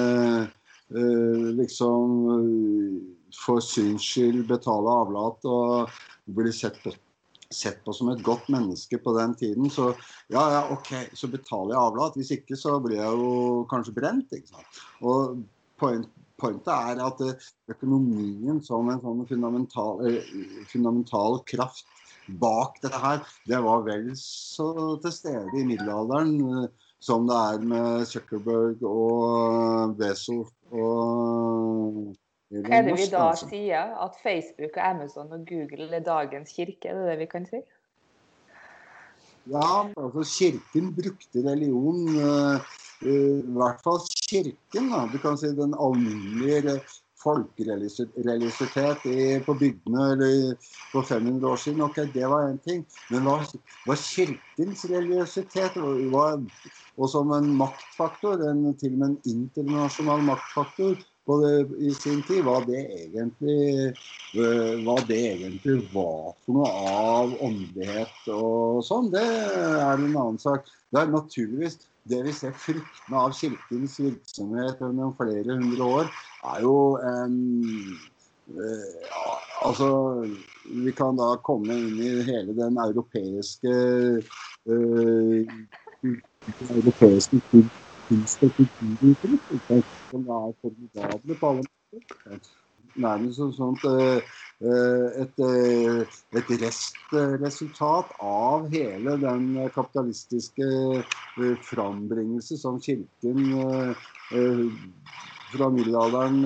eh, liksom eh, for syns skyld betale avlat og bli sett på, sett på, som et godt menneske på den tiden. Så ja, ja, OK, så betaler jeg avlat. Hvis ikke så blir jeg jo kanskje brent. ikke sant? Og point, pointet er at eh, økonomien som en sånn fundamental, fundamental kraft bak dette her, det var vel så til stede i middelalderen som det er med Zuckerberg og Bezos og
Elon er det vi da altså. sier? At Facebook og Amazon og Google er dagens kirke? Er det det vi kan si?
Ja, altså kirken brukte religion uh, I hvert fall kirken. da, Du kan si den alminnelige folkereligiositet på bygdene på for 500 år siden. Ok, det var én ting. Men hva, hva kirkens religiøsitet og som en maktfaktor, en, til og med en internasjonal maktfaktor det, i sin tid, hva det, egentlig, øh, hva det egentlig var for noe av åndelighet og sånn, det er en annen sak. Det er naturligvis det vi ser fruktene av kirkens virksomhet gjennom flere hundre år, er jo um, uh, Altså, vi kan da komme inn i hele den europeiske uh, europeiske kunst- og kulturuttrykk, som er formidable på alle måter. Nærmest som sånt, eh, et, eh, et restresultat av hele den kapitalistiske frambringelse som Kirken fra middelalderen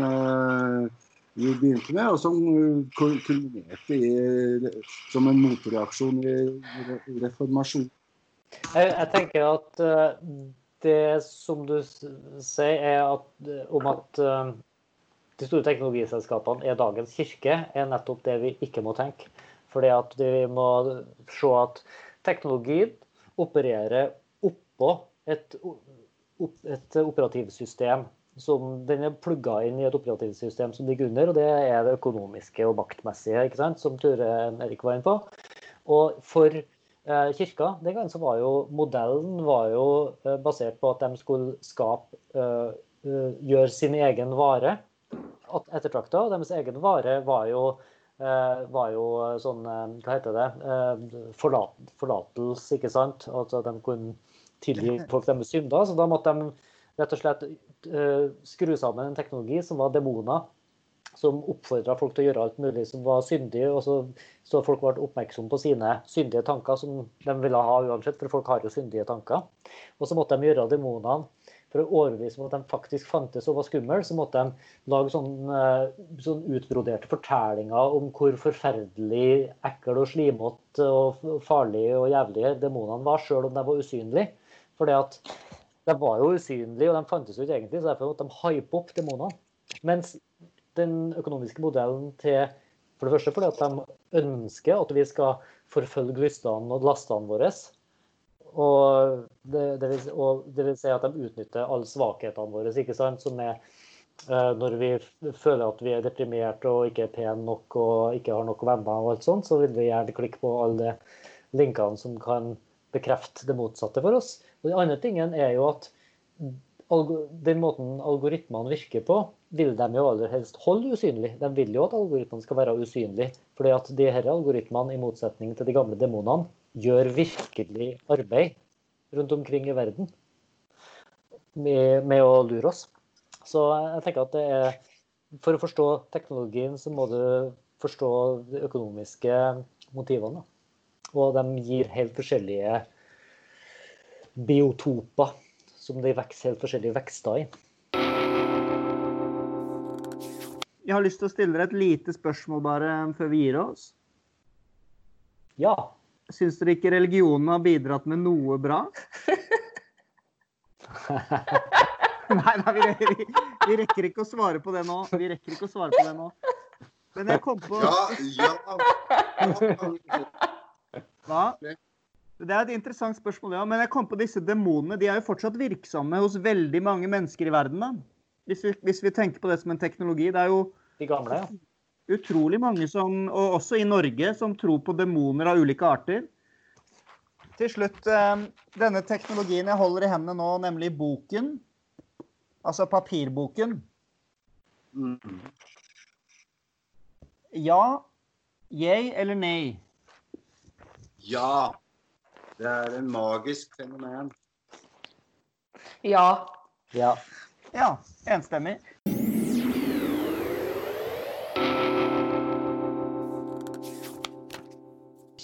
begynte med, og som kulminerte som en motreaksjon i reformasjonen.
Jeg, jeg, tenker at det som du sier, er at, om at de store teknologiselskapene er dagens kirke, er nettopp det vi ikke må tenke. Fordi at vi må se at teknologien opererer oppå et, et operativsystem. Som den er plugga inn i et operativsystem som ligger under, og det er det økonomiske og maktmessige, ikke sant? som Ture Erik var inne på. Og for eh, kirka den gangen så var jo modellen var jo eh, basert på at de skulle skape, eh, gjøre sin egen vare ettertrakta. Og deres egen vare var jo, eh, var jo sånn eh, Hva heter det? Eh, forlat, forlatelse, ikke sant? Altså de kunne tilgi folk deres synder. Så da måtte de rett og slett skru sammen en teknologi som var demoner. Som oppfordra folk til å gjøre alt mulig som var syndig, og så, så folk ble oppmerksomme på sine syndige tanker, som de ville ha uansett, for folk har jo syndige tanker. Og så måtte de gjøre demonene for å overbevise om at de faktisk fantes og var skumle, så måtte de lage sånne, sånne utbroderte fortellinger om hvor forferdelig ekkel og slimete og farlig og jævlige demonene var, sjøl om de var usynlige. Fordi at de var jo usynlige, og de fantes jo ikke egentlig, så derfor måtte de hype opp demonene. Mens den økonomiske modellen til For det første fordi at de ønsker at vi skal forfølge lystene og lastene våre. Og det, det, vil, og det, vil, si at de utnytter alle svakhetene våre, ikke sant? som er Eh, når vi føler at vi er deprimerte og ikke er pene nok og ikke har nok venner, og alt sånt, så vil vi gjerne klikke på alle linkene som kan bekrefte det motsatte for oss. Og Den andre tingen er jo at den måten algoritmene virker på, vil de jo aller helst holde usynlig. De vil jo at algoritmene skal være usynlige. fordi at de her algoritmene, i motsetning til de gamle demonene, gjør virkelig arbeid rundt omkring i verden med, med å lure oss. Så jeg tenker at det er For å forstå teknologien, så må du forstå de økonomiske motivene. Og de gir helt forskjellige biotoper som de vokser helt forskjellige vekster i.
Jeg har lyst til å stille deg et lite spørsmål bare før vi gir oss.
Ja.
Syns dere ikke religionen har bidratt med noe bra? Nei, nei vi, vi, vi, rekker ikke å svare på det nå. Vi rekker ikke å svare på det nå. Men jeg kom på
Ja, ja.
Hva? Det er et interessant spørsmål, ja. Men jeg kom på disse demonene. De er jo fortsatt virksomme hos veldig mange mennesker i verden. da. Hvis vi, hvis vi tenker på det som en teknologi. Det er jo
De gamle, ja.
Utrolig mange som, og også i Norge, som tror på demoner av ulike arter. Til slutt, eh, denne teknologien jeg holder i hendene nå, nemlig boken, altså papirboken.
Mm.
Ja, yay eller nei?
Ja. Det er en magisk fenomen.
Ja.
ja.
Ja, enstemmig.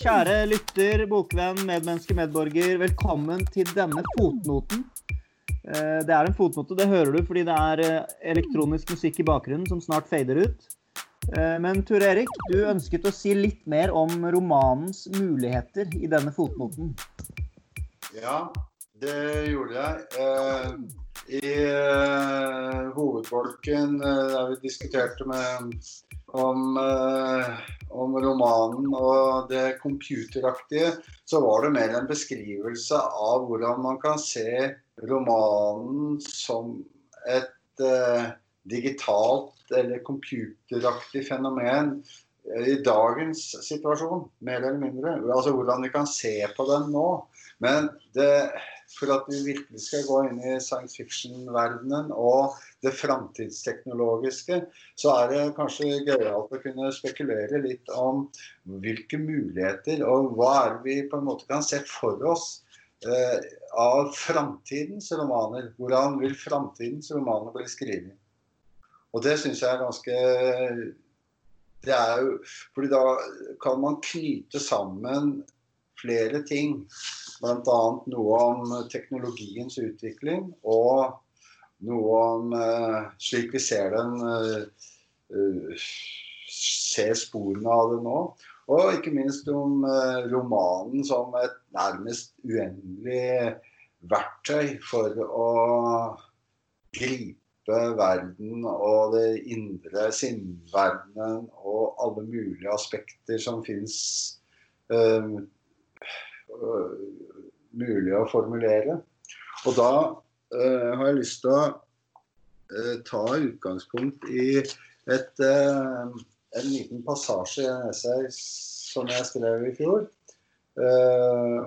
Kjære lytter, bokvenn, medmenneske, medborger. Velkommen til denne fotnoten. Eh, Det er en fotnote, det hører du fordi det er eh, elektronisk musikk i bakgrunnen som snart fader ut. Eh, Men Ture Erik, du ønsket å si litt mer om romanens muligheter i denne fotnoten.
Ja, det gjorde jeg. I hovedbolken der vi diskuterte med, om, eh, om romanen og det computeraktige, så var det mer en beskrivelse av hvordan man kan se romanen som et eh, digitalt eller computeraktig fenomen i dagens situasjon, mer eller mindre. Altså hvordan vi kan se på den nå. Men det, for at vi virkelig skal gå inn i science fiction-verdenen og det framtidsteknologiske, så er det kanskje gøyalt å kunne spekulere litt om hvilke muligheter og hva er det vi på en måte kan se for oss eh, av framtidens romaner. Hvordan vil framtidens romaner bli skrevet? Og det syns jeg er ganske det er jo, fordi da kan man knyte sammen flere ting. Bl.a. noe om teknologiens utvikling og noe om uh, slik vi ser den uh, uh, Ser sporene av det nå. Og ikke minst om romanen som et nærmest uendelig verktøy for å gripe verden og det indre sinnverdenen og alle mulige aspekter som fins uh, mulig å formulere. Og da uh, har jeg lyst til å ta utgangspunkt i et, en liten passasje i en essay som jeg skrev i fjor.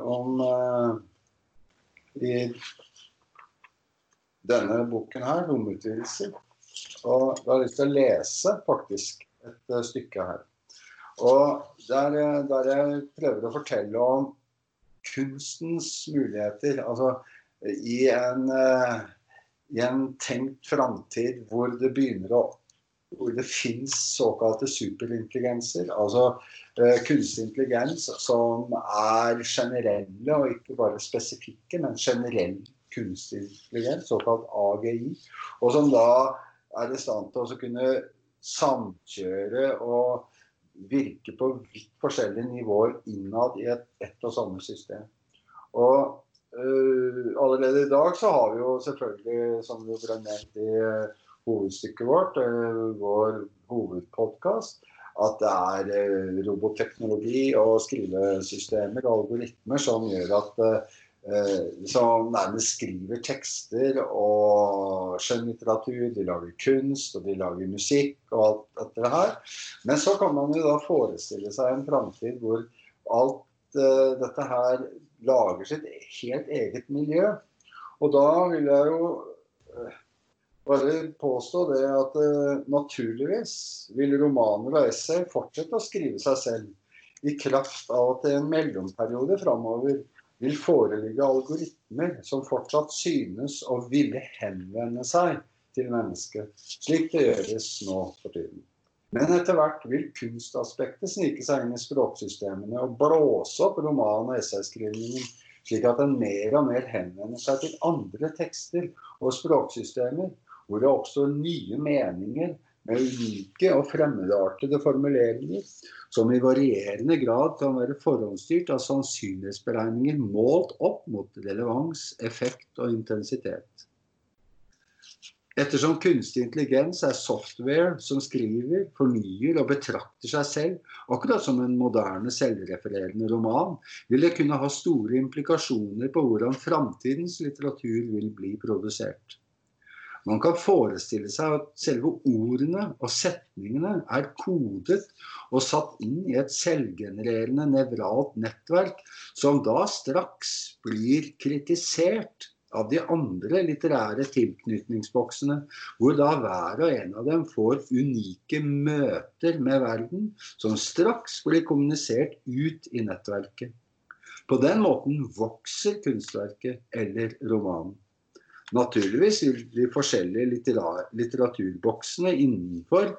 om i denne boken her, 'Romutvidelser'. Og da har jeg lyst til å lese faktisk et stykke her. Og der, der, jeg prøver å fortelle om kunstens muligheter. Altså i en, uh, i en tenkt framtid hvor det begynner å hvor det fins såkalte superintelligenser. Altså uh, kunstig intelligens som er generelle og ikke bare spesifikke, men generell kunstig intelligens, såkalt AGI, og som da er i stand til å kunne samkjøre og virke på vidt forskjellige nivåer innad i et, ett og samme system. Og uh, allerede i dag så har vi jo selvfølgelig, som det ble nevnt i uh, hovedstykket vårt, uh, vår hovedpodkast, at det er robotteknologi og skrivesystemer og algoritmer som gjør at som nærmest skriver tekster og skjønnlitteratur. De lager kunst, og de lager musikk og alt dette her. Men så kan man jo da forestille seg en framtid hvor alt uh, dette her lager sitt helt eget miljø. Og da vil jeg jo eh, bare påstå det at uh, naturligvis vil romaner og essay fortsette å skrive seg selv i kraft av at det er en mellomperiode framover vil foreligge algoritmer som fortsatt synes å ville henvende seg til mennesket, slik det gjøres nå for tiden. Men etter hvert vil kunstaspektet snike seg inn i språksystemene og blåse opp roman- og essayskrivningen, slik at den mer og mer henvender seg til andre tekster og språksystemer, hvor det oppstår nye meninger med unike og fremmedartede formuleringer, som i varierende grad kan være forhåndsstyrt av sannsynlighetsberegninger målt opp mot relevans, effekt og intensitet. Ettersom kunstig intelligens er software som skriver, fornyer og betrakter seg selv, akkurat som en moderne selvrefererende roman, vil det kunne ha store implikasjoner på hvordan framtidens litteratur vil bli produsert. Man kan forestille seg at selve ordene og setningene er kodet og satt inn i et selvgenererende nevralt nettverk, som da straks blir kritisert av de andre litterære tilknytningsboksene, hvor da hver og en av dem får unike møter med verden, som straks blir kommunisert ut i nettverket. På den måten vokser kunstverket eller romanen. Naturligvis vil de forskjellige litteraturboksene innenfor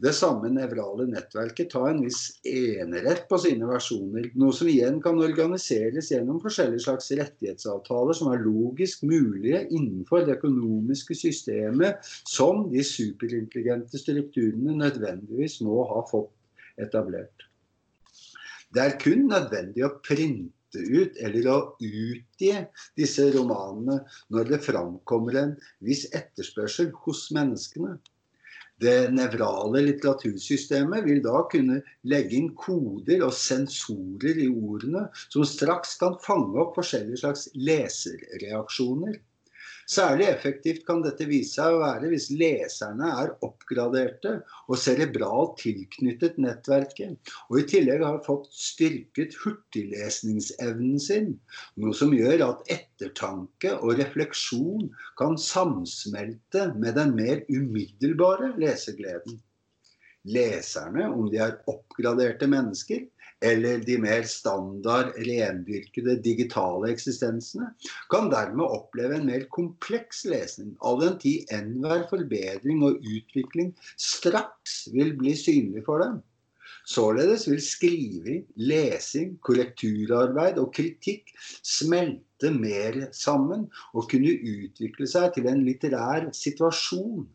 det samme nevrale nettverket ta en viss enerett på sine versjoner, noe som igjen kan organiseres gjennom forskjellige slags rettighetsavtaler som er logisk mulige innenfor det økonomiske systemet som de superintelligente strukturene nødvendigvis må ha fått etablert. Det er kun nødvendig å printe ut eller å utgi disse romanene når det framkommer en viss etterspørsel hos menneskene. Det nevrale litteratursystemet vil da kunne legge inn koder og sensorer i ordene som straks kan fange opp forskjellige slags leserreaksjoner. Særlig effektivt kan dette vise seg å være hvis leserne er oppgraderte og cerebralt tilknyttet nettverket, og i tillegg har fått styrket hurtiglesningsevnen sin, noe som gjør at ettertanke og refleksjon kan samsmelte med den mer umiddelbare lesegleden. Leserne, om de er oppgraderte mennesker, eller de mer standard, rendyrkede digitale eksistensene, kan dermed oppleve en mer kompleks lesning, all den tid enhver forbedring og utvikling straks vil bli synlig for dem. Således vil skriving, lesing, korrekturarbeid og kritikk smelte mer sammen og kunne utvikle seg til en litterær situasjon.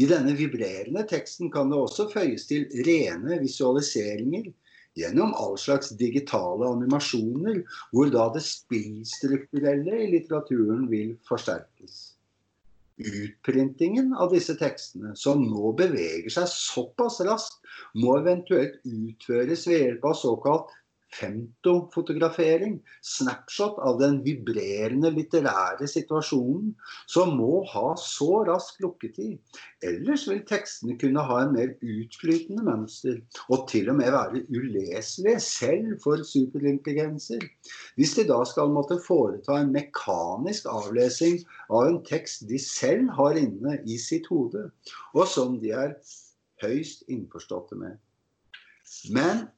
I denne vibrerende teksten kan det også føyes til rene visualiseringer, gjennom all slags digitale animasjoner, hvor da det spillstrukturelle i litteraturen vil forsterkes. Utprintingen av disse tekstene, som nå beveger seg såpass raskt, må eventuelt utføres ved hjelp av såkalt femtofotografering, snapshot av den vibrerende litterære situasjonen, som må ha så rask lukketid. Ellers vil tekstene kunne ha en mer utflytende mønster, og til og med være uleselige selv for superintelligenser. Hvis de da skal måtte foreta en mekanisk avlesing av en tekst de selv har inne i sitt hode, og som de er høyst innforståtte med. Men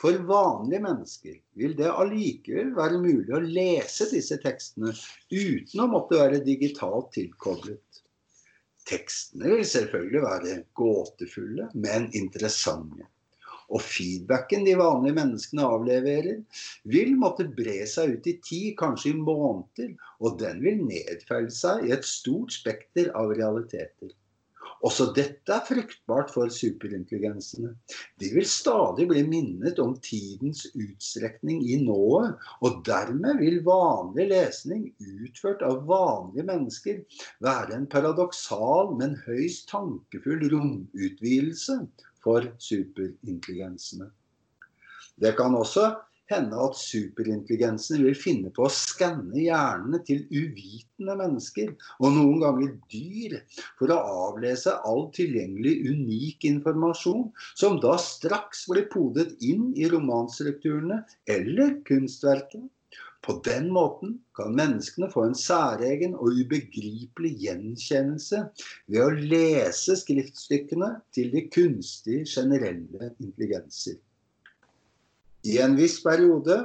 for vanlige mennesker vil det allikevel være mulig å lese disse tekstene uten å måtte være digitalt tilkoblet. Tekstene vil selvfølgelig være gåtefulle, men interessante. Og feedbacken de vanlige menneskene avleverer, vil måtte bre seg ut i tid, kanskje i måneder, og den vil nedfelle seg i et stort spekter av realiteter. Også dette er fruktbart for superintelligensene. De vil stadig bli minnet om tidens utstrekning i nået, og dermed vil vanlig lesning utført av vanlige mennesker være en paradoksal, men høyst tankefull romutvidelse for superintelligensene. Det kan også hende at superintelligensene vil finne på å skanne hjernene til uvitende mennesker, og noen ganger dyr, for å avlese all tilgjengelig unik informasjon, som da straks blir podet inn i romanstrukturene eller kunstverkene. På den måten kan menneskene få en særegen og ubegripelig gjenkjennelse ved å lese skriftstykkene til de kunstige generelle intelligenser. I en viss periode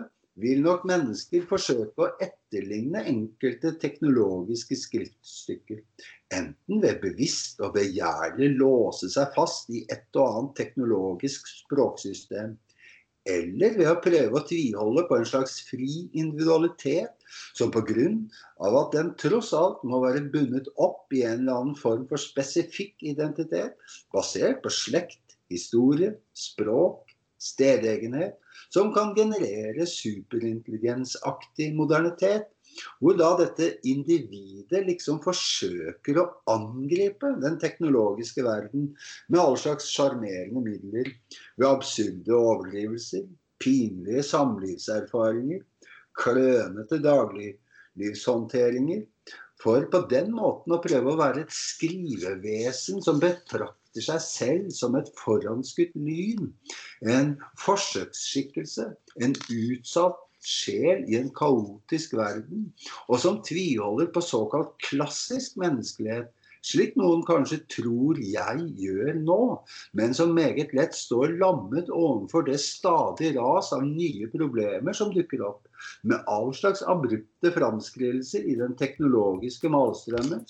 vil nok mennesker forsøke å etterligne enkelte teknologiske skriftstykker. Enten ved bevisst og begjærlig låse seg fast i et og annet teknologisk språksystem, eller ved å prøve å tviholde på en slags fri individualitet, som pga. at den tross alt må være bundet opp i en eller annen form for spesifikk identitet, basert på slekt, historie, språk, stedegenhet, som kan generere superintelligensaktig modernitet. Hvor da dette individet liksom forsøker å angripe den teknologiske verden med all slags sjarmerende midler. Ved absurde overdrivelser, pinlige samlivserfaringer, klønete dagliglivshåndteringer. For på den måten å prøve å være et skrivevesen som betrakter seg selv som et foranskutt lyn. En forsøksskikkelse, en utsatt sjel i en kaotisk verden, og som tviholder på såkalt klassisk menneskelighet, slik noen kanskje tror jeg gjør nå, men som meget lett står lammet overfor det stadig ras av nye problemer som dukker opp, med all slags abrupte framskridelser i den teknologiske malstrømmen,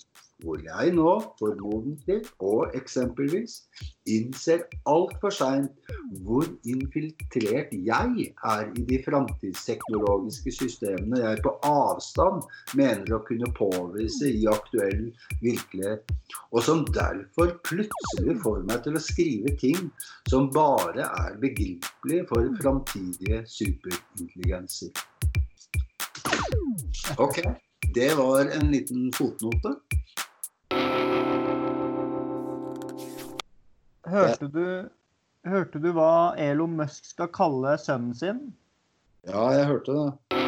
hvor jeg nå formodentlig og eksempelvis innser altfor seint hvor infiltrert jeg er i de framtidsteknologiske systemene jeg på avstand mener å kunne påvise i aktuell virkelighet, og som derfor plutselig får meg til å skrive ting som bare er begripelige for framtidige superintelligenser. Ok, det var en liten fotnote.
Hørte du, hørte du hva Elon Musk skal kalle sønnen sin?
Ja, jeg hørte det.